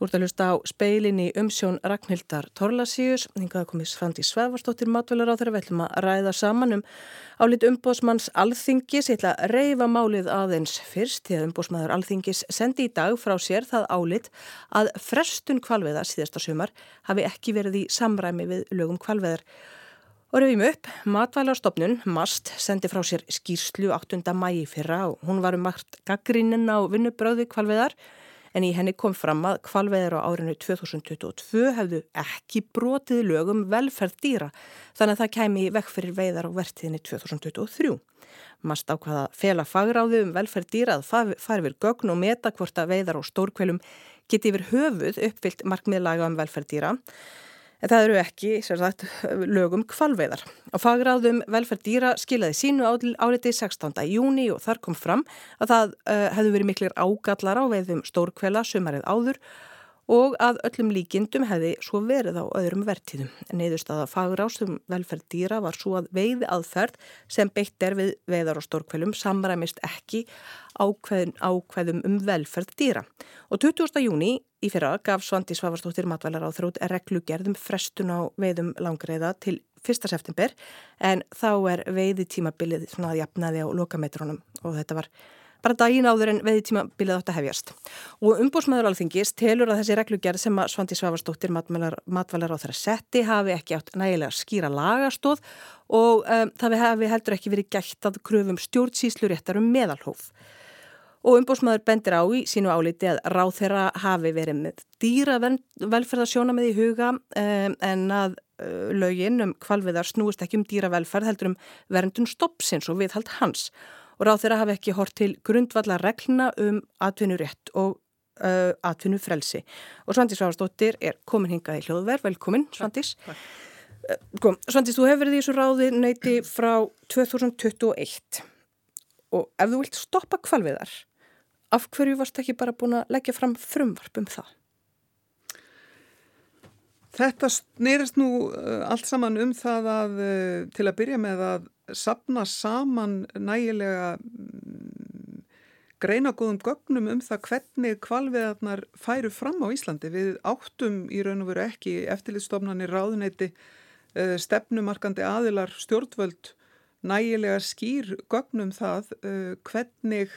Úrt að hlusta á speilin í umsjón Ragnhildar Torlasíus, hingaða komið Svandi Svefarstóttir matvelar á þeirra vellum að ræða saman um álit umbósmanns Alþingis. Ætla að reyfa málið aðeins fyrst því að umbósmaður Alþingis sendi í dag frá sér það álit að frestun kvalveða síðasta sumar hafi ekki verið í samræmi við lögum kvalveðar. Og rauðum upp, matvælarstofnun, MAST, sendi frá sér skýrslu 8. mægi fyrra og hún var um makt gaggrínin á vinnubröði kvalveðar en í henni kom fram að kvalveðir á árinu 2022 hefðu ekki brotið lögum velferð dýra þannig að það kæmi vekk fyrir veiðar á vertiðinni 2023. Mast ákvaða fela fagráði um velferð dýra að fari við gögn og meta hvort að veiðar á stórkvelum geti yfir höfuð uppfyllt markmiðlaga um velferð dýra en það eru ekki sagt, lögum kvalveiðar. Á fagráðum velferð dýra skilaði sínu áliti 16. júni og þar kom fram að það uh, hefðu verið miklir ágallar á veiðum stórkvela sumarið áður og að öllum líkindum hefði svo verið á öðrum vertíðum. Neiðurstaða fagrásum velferð dýra var svo að veiði aðferð sem beitt er við veiðar og stórkvelum samræmist ekki ákveðum, ákveðum um velferð dýra. Og 20. júni í fyrra gaf Svandi Svavarstóttir matvælar á þrótt reglugerðum frestun á veiðum langreiða til 1. september en þá er veiði tímabilið svona að jafnaði á lokametrónum og þetta var bara daginn áður en veðitíma bilið átt að hefjast. Og umbúsmaður alþingis telur að þessi reglugjörð sem að Svandi Svavarsdóttir matvalar á þeirra setti hafi ekki átt nægilega skýra lagastóð og um, það hafi heldur ekki verið gætt að kröfum stjórnsýslu réttar um meðalhóf. Og umbúsmaður bendir á í sínu áliti að ráð þeirra hafi verið með dýra velferðarsjóna með í huga um, en að uh, lögin um kvalviðar snúist ekki um dýra velferð heldur um verndun stoppsins og viðhald hans og ráð þeirra hafi ekki hort til grundvalla regluna um atvinnurétt og uh, atvinnufrelsi. Og Svandís Svársdóttir er komin hingað í hljóðverð. Velkomin, Svandís. Uh, Svandís, þú hefur verið í þessu ráði neiti frá 2021 og ef þú vilt stoppa kvalviðar, af hverju varst ekki bara búin að leggja fram frumvarp um það? Þetta nýrist nú allt saman um það að til að byrja með að sapna saman nægilega mm, greinagóðum gögnum um það hvernig kvalviðarnar færu fram á Íslandi. Við áttum í raun og veru ekki eftirlitstofnanir ráðuneyti uh, stefnumarkandi aðilar stjórnvöld nægilega skýr gögnum það hvernig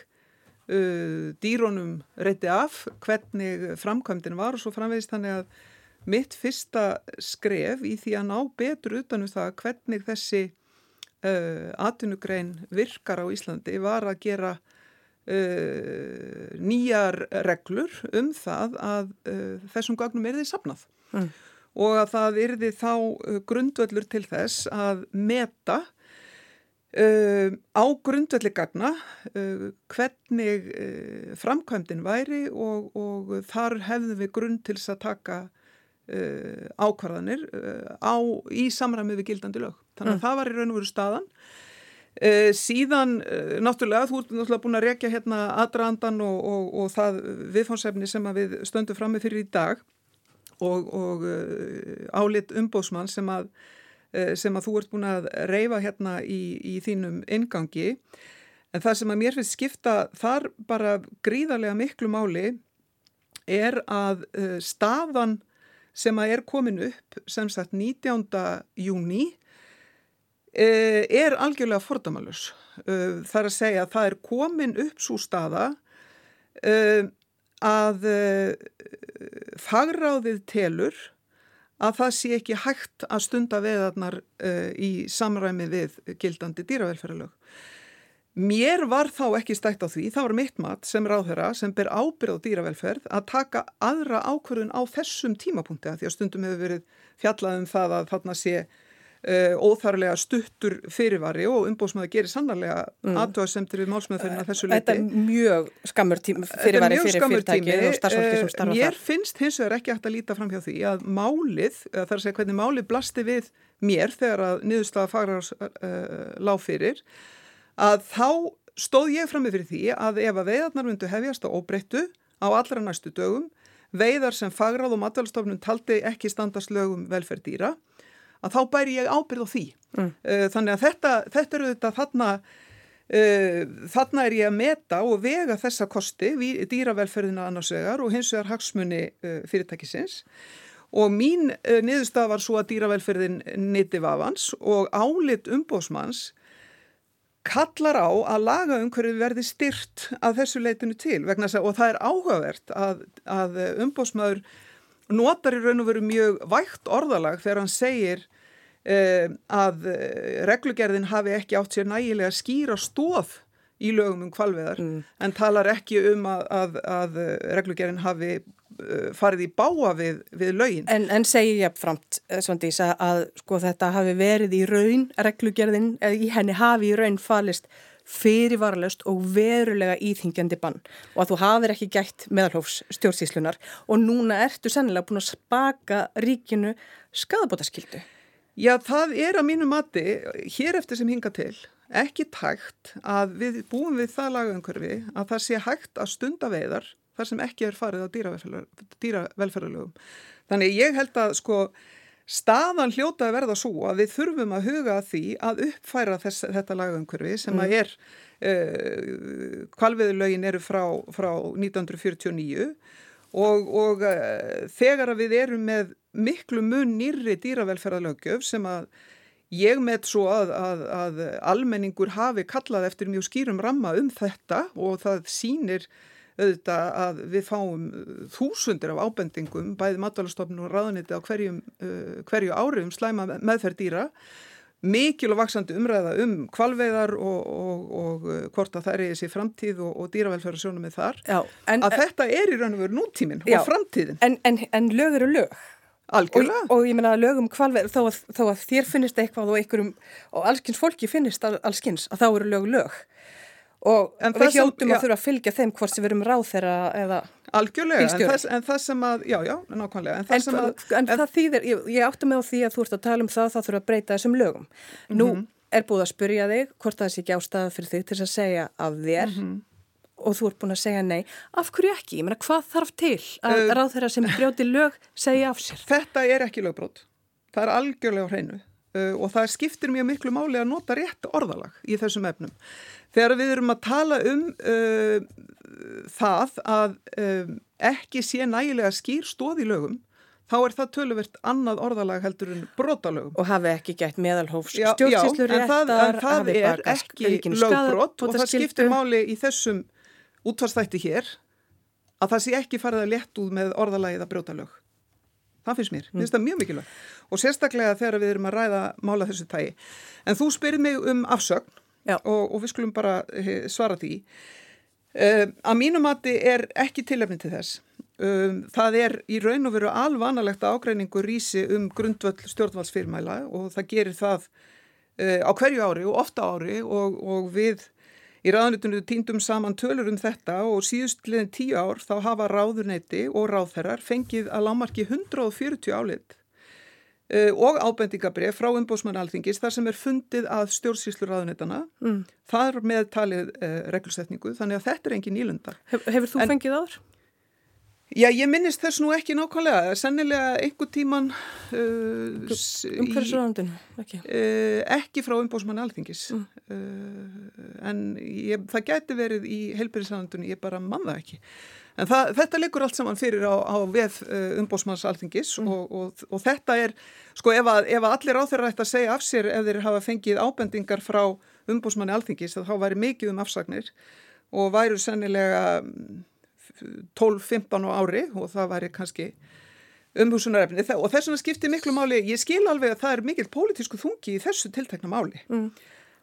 dýrónum reyti af, hvernig framkvæmdin var og svo framvegist þannig að mitt fyrsta skref í því að ná betur utanum það hvernig þessi uh, atvinnugrein virkar á Íslandi var að gera uh, nýjar reglur um það að uh, þessum gagnum er því sapnað mm. og að það er því þá grundvöldur til þess að meta Uh, á grundvelli gagna uh, hvernig uh, framkvæmdinn væri og, og þar hefðum við grunn til að taka ákvarðanir á, í samræmið við gildandi lög. Þannig að mm. það var í raun og veru staðan. Uh, síðan, náttúrulega, þú ert náttúrulega búin að rekja hérna aðdraðandan og, og, og það viðfánsefni sem við stöndum fram með fyrir í dag og, og álit umbóðsmann sem að, sem að þú ert búin að reyfa hérna í, í þínum ingangi. En það sem að mér finnst skipta þar bara gríðarlega miklu máli er að staðan sem að er komin upp sem sagt 19. júni er algjörlega fordamalus. Eh, það er að segja að það er komin upp svo staða eh, að fagráðið telur að það sé ekki hægt að stunda veðarnar í samræmi við gildandi dýravelferðalög. Mér var þá ekki stækt á því, það var mitt mat sem ráðherra sem ber ábyrð á dýravelferð að taka aðra ákvörðun á þessum tímapunkti að því að stundum hefur verið fjallað um það að þarna sé uh, óþarlega stuttur fyrirvari og umbóðsmaður gerir sannarlega mm. aðtöðasemtir við málsmaðurinn að þessu leiti. Þetta er mjög skammur tími fyrirvari fyrir fyrirtæki og starfsfólki sem starfa þar. Mér finnst hins vegar ekki hægt að líta fram hjá því að málið, þar að segja hvernig málið blasti við mér þegar að niðurstaða fagrar uh, lág fyrir að þá stóð ég fram með fyrir því að ef að veiðarnar myndu hefjast á óbreyttu á allra næstu dögum, veiðar sem fagrað og matalstofnun taldi ekki standast lögum velferð dýra, að þá bæri ég ábyrð á því. Mm. Eh, þannig að þetta, þetta eru þetta þarna Þarna er ég að meta og vega þessa kosti, dýravelferðina annars vegar og hins vegar hagsmunni fyrirtækisins og mín niðurstað var svo að dýravelferðin niti vafans og álit umbósmanns kallar á að laga umhverfið verði styrt að þessu leitinu til að, og það er áhugavert að, að umbósmaður notar í raun og veru mjög vægt orðalag þegar hann segir eh, að reglugerðin hafi ekki átt sér nægilega skýra stóð í lögum um kvalveðar mm. en talar ekki um að, að, að reglugerðin hafi uh, farið í báa við, við lögin. En, en segir ég framt eh, Svandís að, að sko þetta hafi verið í raun reglugerðin, eða í henni hafi í raun falist fyrirvaralust og verulega íþingjandi bann og að þú hafið ekki gætt meðalhófs stjórnsíslunar og núna ertu sennilega búin að spaka ríkinu skadabótaskildu. Já, það er að mínu mati, hér eftir sem hinga til, ekki tægt að við búum við það lagaumkörfi að það sé hægt að stunda veiðar þar sem ekki er farið á dýravelferðarlögum. Þannig ég held að sko staðan hljóta að verða svo að við þurfum að huga að því að uppfæra þess, þetta lagaumkörfi sem mm. að er uh, kvalviðurlögin eru frá, frá 1949 og, og uh, þegar að við erum með miklu mun nýri dýravelferðarlögjöf sem að Ég met svo að, að, að almenningur hafi kallað eftir mjög skýrum ramma um þetta og það sínir auðvitað að við fáum þúsundir af ábendingum, bæði matalastofnun og ráðaniti á hverjum, uh, hverju ári um slæma meðferð dýra, mikil og vaksandi umræða um kvalveiðar og, og, og uh, hvort að það er í þessi framtíð og, og dýravelferðarsjónum með þar, já, en, að þetta er í raun og veru nútíminn og framtíðin. En, en, en lög eru lög? Algjörlega. Og, og ég menna að lögum kvalveð, þó, þó að þér finnist eitthvað og einhverjum, og allskynns fólki finnist allskynns að þá eru lög lög. Og en við hjóttum að þurfa að fylgja þeim hvort sem við erum ráð þeirra eða Algjörlega, en það, en það sem að, já, já, nákvæmlega. En, en, að, en það þýðir, ég, ég átti með á því að þú ert að tala um það, það þurfa að breyta þessum lögum. Nú mm -hmm. er búið að spurja þig hvort það sé ekki ástæða fyrir þig til að segja af þér mm -hmm og þú ert búin að segja nei, af hverju ekki? Ég meina, hvað þarf til að uh, ráð þeirra sem brjóti lög segja af sér? Þetta er ekki lögbrót. Það er algjörlega hreinu uh, og það skiptir mjög miklu máli að nota rétt orðalag í þessum efnum. Þegar við erum að tala um uh, það að ekki sé nægilega skýr stóð í lögum, þá er það töluvert annað orðalag heldur en brotalögum. Og hafi ekki gætt meðalhófs stjórnsýslu réttar. Það er ekki lögbrot og það skiptir máli í þessum útvarstætti hér að það sé ekki farið að lett út með orðalagið að brjóta lög. Það finnst mér. Mm. Finnst það mjög mikilvægt. Og sérstaklega þegar við erum að ræða mála þessu tægi. En þú spyrir mig um afsögn og, og við skulum bara he, svara því. Uh, að mínum mati er ekki tilefni til þess. Um, það er í raun og veru alvanalegt að ágreiningu rýsi um grundvöld stjórnvaldsfyrmæla og það gerir það uh, á hverju ári og ofta ári og, og við Í ráðunitunum týndum saman tölur um þetta og síðustliðin tíu ár þá hafa ráðuneyti og ráðherrar fengið að lámarki 140 álit uh, og ábendingabrið frá umbósmann alþingis þar sem er fundið að stjórnsýslu ráðunetana. Mm. Það er með talið uh, reglusetningu þannig að þetta er engin nýlunda. Hef, hefur þú en, fengið ár? Já, ég minnist þess nú ekki nákvæmlega, sennilega einhver tíman uh, um hversu ráðundinu? Ekki, uh, ekki frá umbósmanni alþingis mm. uh, en ég, það gæti verið í heilbyrðisráðundinu, ég bara mann það ekki en það, þetta liggur allt saman fyrir á, á veð uh, umbósmanns alþingis mm. og, og, og þetta er, sko ef, að, ef allir á þeirra ætti að segja af sér ef þeir hafa fengið ábendingar frá umbósmanni alþingis þá væri mikið um afsagnir og væru sennilega 12-15 ári og það væri kannski umhúsunarefni og þess vegna skiptir miklu máli, ég skil alveg að það er mikil pólitísku þungi í þessu tiltekna máli. Mm.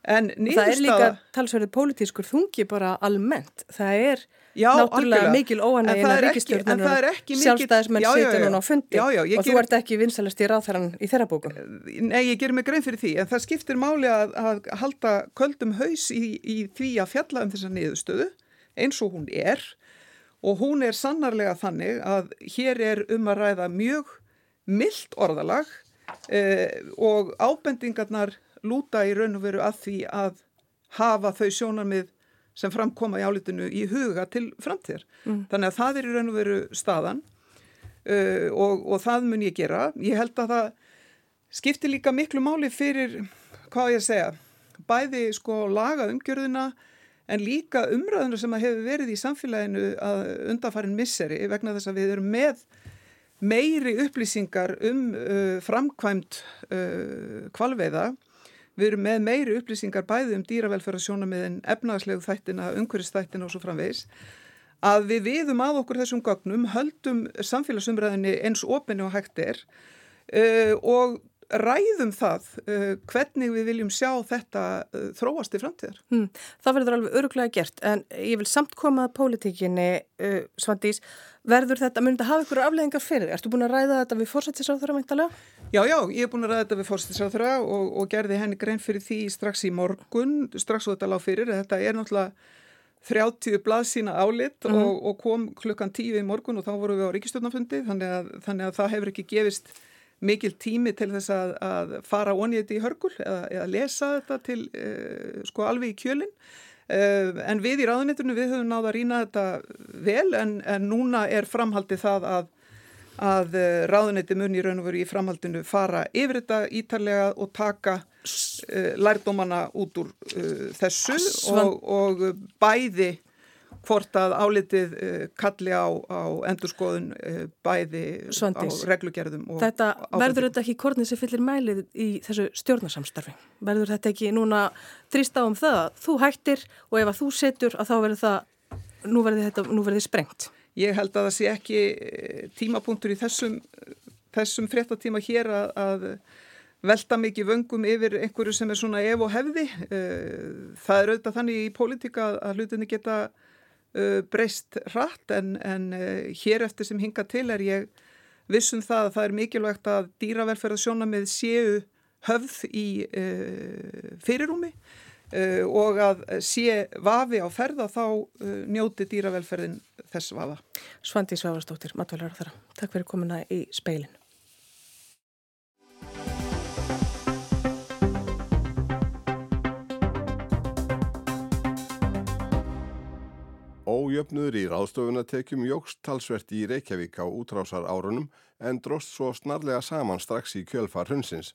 en nýðustaf Það er líka talsverðið pólitískur þungi bara almennt, það er já, náttúrulega algjörlega. mikil óanægina ríkistjórnur sjálfstæðismenn sýtur núna á fundi já, já, og ger... þú ert ekki vinsalast í ráþæran í þeirra bókum. Nei, ég ger mig grein fyrir því en það skiptir máli að, að halda köldum haus í, í því að fjalla um þessa niðurstöðu eins og hún er og hún er sannarlega þannig að hér er um að ræða mjög myllt orðalag eh, og ábendingarnar lúta í raun og veru að því að hafa þau sjónarmið sem framkoma í álitinu í huga til framtíðar. Mm. Þannig að það er í raun og veru staðan uh, og, og það mun ég gera. Ég held að það skiptir líka miklu máli fyrir, hvað ég segja, bæði sko laga umgjörðina en líka umræðuna sem hefur verið í samfélaginu að undanfarin misseri vegna þess að við erum með meiri upplýsingar um uh, framkvæmt uh, kvalveiða. Við erum með meiri upplýsingar bæði um dýravelferðarsjónamiðin, efnagslegu þættina, umhverfistættina og svo framvegis að við viðum að okkur þessum gögnum, höldum samfélagsumræðinni eins opinni og hægt er uh, og ræðum það uh, hvernig við viljum sjá þetta uh, þróast í framtíðar. Hmm, það verður alveg öruglega gert en ég vil samt koma að pólitíkinni, uh, Svandís, verður þetta, munið að hafa ykkur afleðingar fyrir? Ertu búin að ræða þetta við fórsættisáþurra meintalega? Já, já, ég er búin að ræða þetta við fórsættisáþurra og, og gerði henni grein fyrir því strax í morgun, strax og þetta lág fyrir. Þetta er náttúrulega 30 blaðsína álit mm -hmm. og, og kom klukkan 10 í morgun og þá vorum við á ríkistjórnafundi þannig, þannig að það hefur ekki gefist mikil tími til þess að, að fara onið þetta í hörgul eða, eða lesa þetta til uh, sko alveg í kjölinn. Uh, en við í ráðunitunum við höfum náða að rýna þetta vel en, en núna er framhaldið það að að uh, ráðuneyti mun í raun og veru í framhaldinu fara yfir þetta ítarlega og taka uh, lærdómana út úr þessu og, og bæði hvort að álitið kalli á, á endurskoðun bæði Svandís. á reglugerðum Þetta verður þetta ekki kornið sem fyllir mælið í þessu stjórnarsamstarfi verður þetta ekki núna þrýst á um það þú hættir og ef að þú setur að þá verður það nú verður þetta, nú verður þið sprengt Ég held að það sé ekki eh, tímapunktur í þessum, þessum fréttatíma hér að, að velta mikið vöngum yfir einhverju sem er svona ef og hefði. Eh, það er auðvitað þannig í pólitíka að hlutinni geta eh, breyst hratt en, en hér eftir sem hinga til er ég vissum það að það er mikilvægt að dýravelferðarsjónamið séu höfð í fyrirúmi Uh, og að sé vafi á ferða þá uh, njóti dýravelferðin þess vafa. Svandi Svávarsdóttir, matvælar þara. Takk fyrir komuna í speilin. Ójöfnuður í ráðstofunatekjum jógst talsvert í Reykjavík á útrásar árunum en drost svo snarlega saman strax í kjölfar hundsins.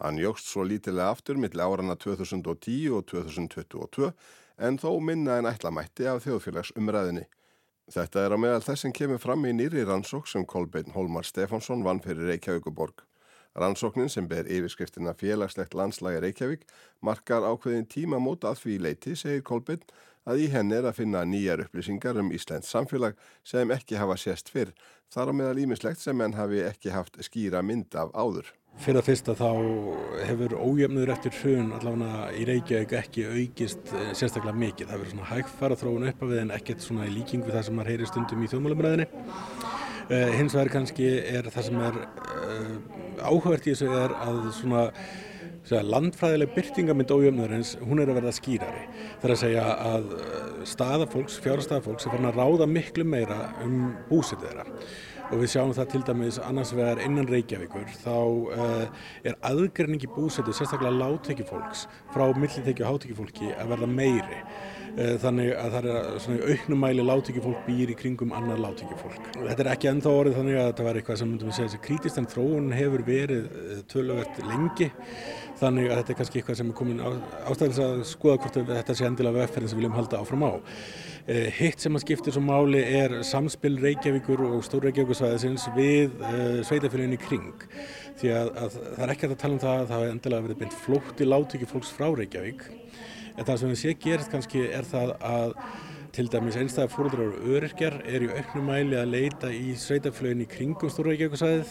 Hann jógst svo lítilega aftur millir árana 2010 og 2022 en þó minna en ætlamætti af þjóðfélags umræðinni. Þetta er á meðal þess sem kemur fram í nýri rannsók sem Kolbeinn Holmar Stefánsson vann fyrir Reykjavíkuborg. Rannsóknin sem ber yfirskriftina félagslegt landslægi Reykjavík markar ákveðin tíma móta að því leiti, segir Kolbeinn, að í henni er að finna nýjar upplýsingar um Íslands samfélag sem ekki hafa sést fyrr, þar á meðal ímislegt sem enn hafi ekki haft skýra mynd af áður. Fyrir að fyrsta þá hefur ójöfnur eftir hrun allavega í Reykjavík ekki aukist eh, sérstaklega mikið. Það verður svona hægfara þróun upp af við en ekkert svona í líking við það sem maður heyri stundum í þjóðmálumræðinni. Uh, hins vegar kannski er það sem er uh, áhugavert í þessu er að svona landfræðileg byrtingamind ójöfnurins hún er að verða skýrari. Það er að segja að staðafólks, fjárstafólks er farin að ráða miklu meira um búsið þeirra og við sjáum það til dæmis annars vegar innan Reykjavíkur þá uh, er aðgreiningi búsetu sérstaklega láttekjufólks frá millitekju og hátekjufólki að verða meiri þannig að það er auknumæli láttekjufólk býr í kringum annar láttekjufólk. Þetta er ekki ennþá orðið þannig að þetta var eitthvað sem myndum við segja þessi krítist en þróun hefur verið uh, töluvert lengi þannig að þetta er kannski eitthvað sem er komin ástæðins að skoða hvort þetta sé endilega vefferðin sem við viljum halda áfram á. Eh, hitt sem að skiptir svo máli er samspil Reykjavíkur og Stór Reykjavíkursvæðisins við uh, sveitafélagin í kring. Því að, að það er ekki að tala um það að það hefur endilega verið beint flótt í látíki fólks frá Reykjavík. En það sem við sé gerist kannski er það að til dæmis einstæðar fóröldrar og öryrkjar er í auknum mæli að leita í sveitafélagin í kringum Stór Reykjavíkursvæðið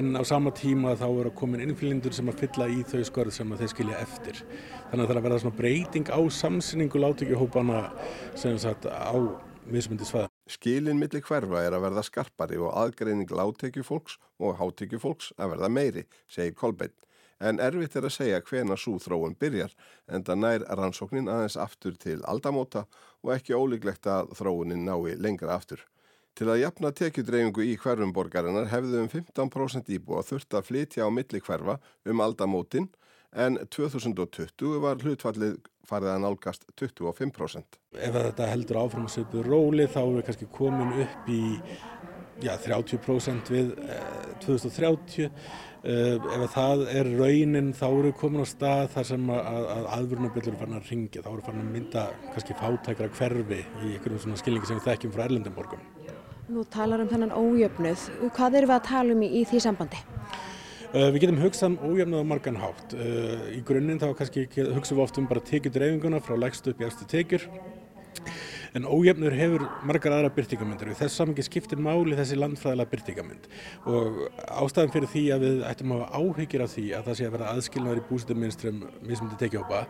en á sama tíma þá eru að koma innfylgjendur sem að fylla í þau skörð sem að þeir skilja eftir. Þannig að það er að verða svona breyting á samsynningu látökjuhópana sem sagt á mismundi svaða. Skilin millir hverfa er að verða skarpari og aðgreining látökjufólks og hátökjufólks að verða meiri, segir Kolbeinn. En erfitt er að segja hvena svo þróun byrjar en það nær rannsóknin aðeins aftur til aldamóta og ekki ólíklegt að þróunin nái lengra aftur. Til að jafna tekjudreyfingu í hverfum borgarinnar hefðu um 15% íbúa þurft að flytja á milli hverfa um aldamótin en 2020 var hlutfallið farið að nálgast 25%. Ef þetta heldur áfram að söpu róli þá er við kannski komin upp í já, 30% við eh, 2030 Uh, ef það er raunin þá eru komin á stað þar sem að, að aðvörunarbyrlur er farin að ringja, þá eru farin að mynda kannski fátækra hverfi í einhverjum svona skilningi sem við þekkjum frá Erlendinborgum. Nú talar um þennan ójöfnuð, hvað eru við að tala um í, í því sambandi? Uh, við getum hugsað um ójöfnuð á margan hátt. Uh, í grunninn þá kannski hugsaðum við oft um bara tekjur dreifinguna frá legstu upp í eftir tekjur en ójefnur hefur margar aðra byrtingamyndir og þess saman ekki skiptir máli þessi landfræðilega byrtingamynd og ástæðan fyrir því að við ættum að hafa áhyggjur af því að það sé að vera aðskilnaður í bústumminstrum mismundi tekjópa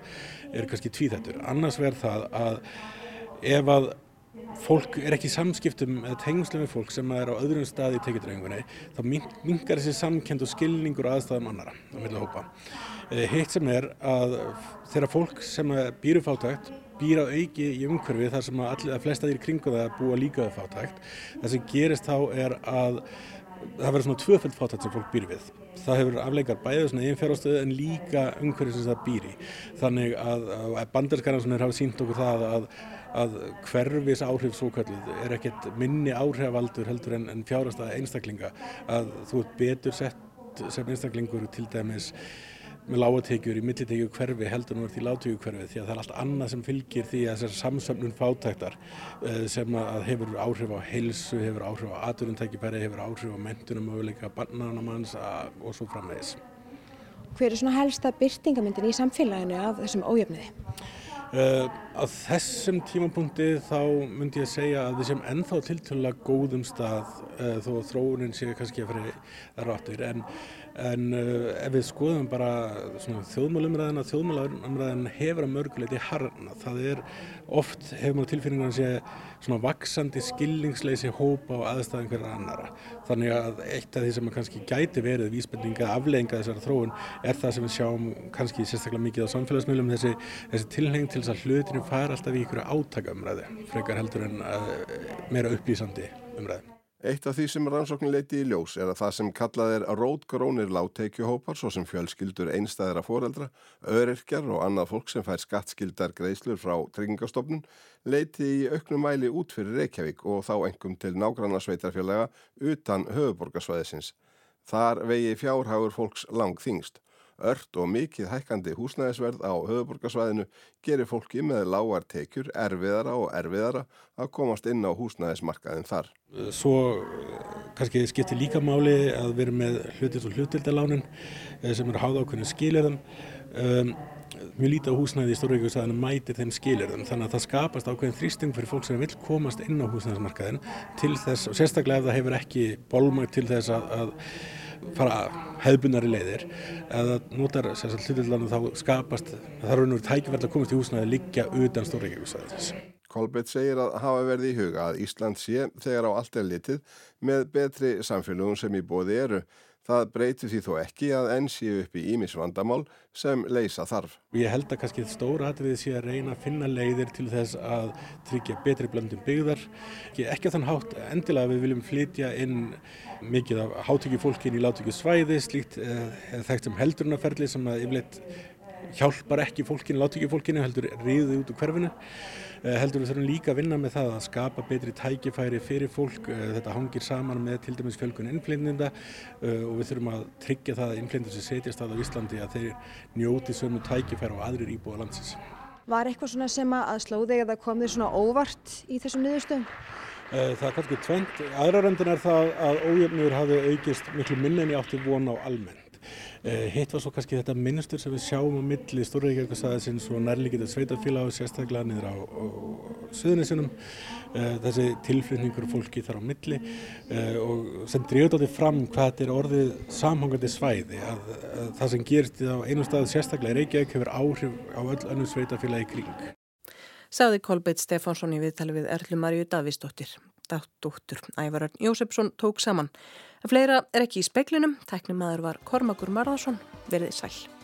er kannski tvíþættur. Annars verð það að ef að fólk er ekki samskiptum eða tengslu með fólk sem er á öðrum stað í tekjutrengunni þá mingar þessi samkend og skilningur aðstæðum annara á milli hópa. Eh, hitt sem er að þegar fólk sem býru fátækt býr á auki í umhverfi þar sem að, að flesta þýr kringu það búa líka af fátækt. Það sem gerist þá er að það verður svona tvöföld fátækt sem fólk býr við. Það hefur afleikar bæðið svona einfjárástöðu en líka umhverfi sem það býr í. Þannig að, að bandarskarðansonir hafa sínt okkur það að, að hverfis áhrif svo kallið er ekkert minni áhrifaldur heldur en, en fjárástöða einstaklinga. Að þú ert betur sett sem einstaklingur til dæmis með lágategjur í millitegju hverfi heldur nú er því lágtegju hverfi því að það er allt annað sem fylgir því að þessar samsöfnun fátæktar eh, sem að hefur áhrif á heilsu, hefur áhrif á aturintækifæri, hefur áhrif á mentunum möguleika, barnanamanns og svo framvegis. Hver er svona helsta byrtingamyndin í samfélaginu af þessum ójöfniði? Uh, á þessum tímapunkti þá myndi ég segja að við sem ennþá tiltölulega góðum stað uh, þó að þróunin sé kannski að það ráttur en en uh, ef við skoðum bara þjóðmálumræðina, þjóðmálumræðina hefur að mörguleiti harna. Það er oft, hefur maður tilfinningan að sé svona vaksandi skillingsleysi hópa á aðstæðan hverja annara. Þannig að eitt af því sem kannski gæti verið vísbendinga aflegginga þessara þróun er það sem við sjáum kannski sérstaklega mikið á samfélagsmiðlum þessi, þessi tilheng til þess að hlutinu fara alltaf í ykkur átaka umræði, frekar heldur en uh, meira upplýsandi umræði. Eitt af því sem rannsóknin leiti í ljós er að það sem kallað er rótgrónir látteikjuhópar, svo sem fjölskyldur einstæðra foreldra, öryrkjar og annað fólk sem fær skattskildar greiðslur frá tryggingastofnun, leiti í auknum mæli út fyrir Reykjavík og þá engum til nágranna sveitarfélaga utan höfuborgarsvæðisins. Þar vegi fjárhagur fólks lang þingst. Ört og mikið hækkandi húsnæðisverð á höfuborgarsvæðinu gerir fólki með lágar tekjur erfiðara og erfiðara að komast inn á húsnæðismarkaðin þar. Svo kannski skiptir líka máli að vera með hlutild og hlutildalánin eh, sem eru háð ákveðinu skilirðum. Um, mjög lítið á húsnæði í Stórvíkjusæðinu mætir þeim skilirðum þannig að það skapast ákveðin þrýsting fyrir fólk sem vil komast inn á húsnæðismarkaðin til þess, og sérstaklega ef það hefur ekki bólmægt til þess að, að fara hefðbunari leiðir. Eða notar hlutillanum þá skapast það er raun og tækverð að komast í húsnaði að liggja utan stórreikjum Kolbett segir að hafa verið í huga að Ísland sé þegar á allt er litið með betri samfélögum sem í bóði eru Það breytir því þó ekki að enn séu upp í ímisvandamál sem leysa þarf. Ég held að kannski stóra atriðið sé að reyna að finna leiðir til þess að tryggja betri blöndum byggðar. Ekki að þann hátt endilega við viljum flytja inn mikið af hátökju fólkin í látökju svæði, slíkt eh, þekkt sem heldurnaferli sem að yfirleitt hjálpar ekki fólkinu, látökju fólkinu, heldur riðið út úr hverfinu. Eh, heldur við þurfum líka að vinna með það að skapa betri tækifæri fyrir fólk. Eh, þetta hangir saman með til dæmis fjölgun innflytninda eh, og við þurfum að tryggja það að innflytnindu sem setjast að á Íslandi að þeir njóti sömu tækifæri og aðrir íbúa landsins. Var eitthvað svona sem að slóði eða kom þið svona óvart í þessum niðurstöðum? Það er kannski tvent. Aðraröndin er það að ójöfnur hafi aukist miklu minni en ég átti von á almenn. Eh, hitt var svo kannski þetta minnstur sem við sjáum á milli Stórreikjörgarsæðisins og nærleikita sveitafélag og sérstaklega niður á, á söðunisunum eh, þessi tilflutningur fólki þar á milli eh, og sem drjóðt á því fram hvað þetta er orðið samhangandi svæði að, að það sem gerist á einu stað sérstaklega í Reykjavík hefur áhrif á öll önnu sveitafélagi kring. Saði Kolbeitt Stefánsson í viðtali við Erlu Marju Davísdóttir. Dóttur Ævararn Jósefsson tók saman. Fleira er ekki í speiklinum, tæknum maður var Kormakur Marðarsson, verðið sæl.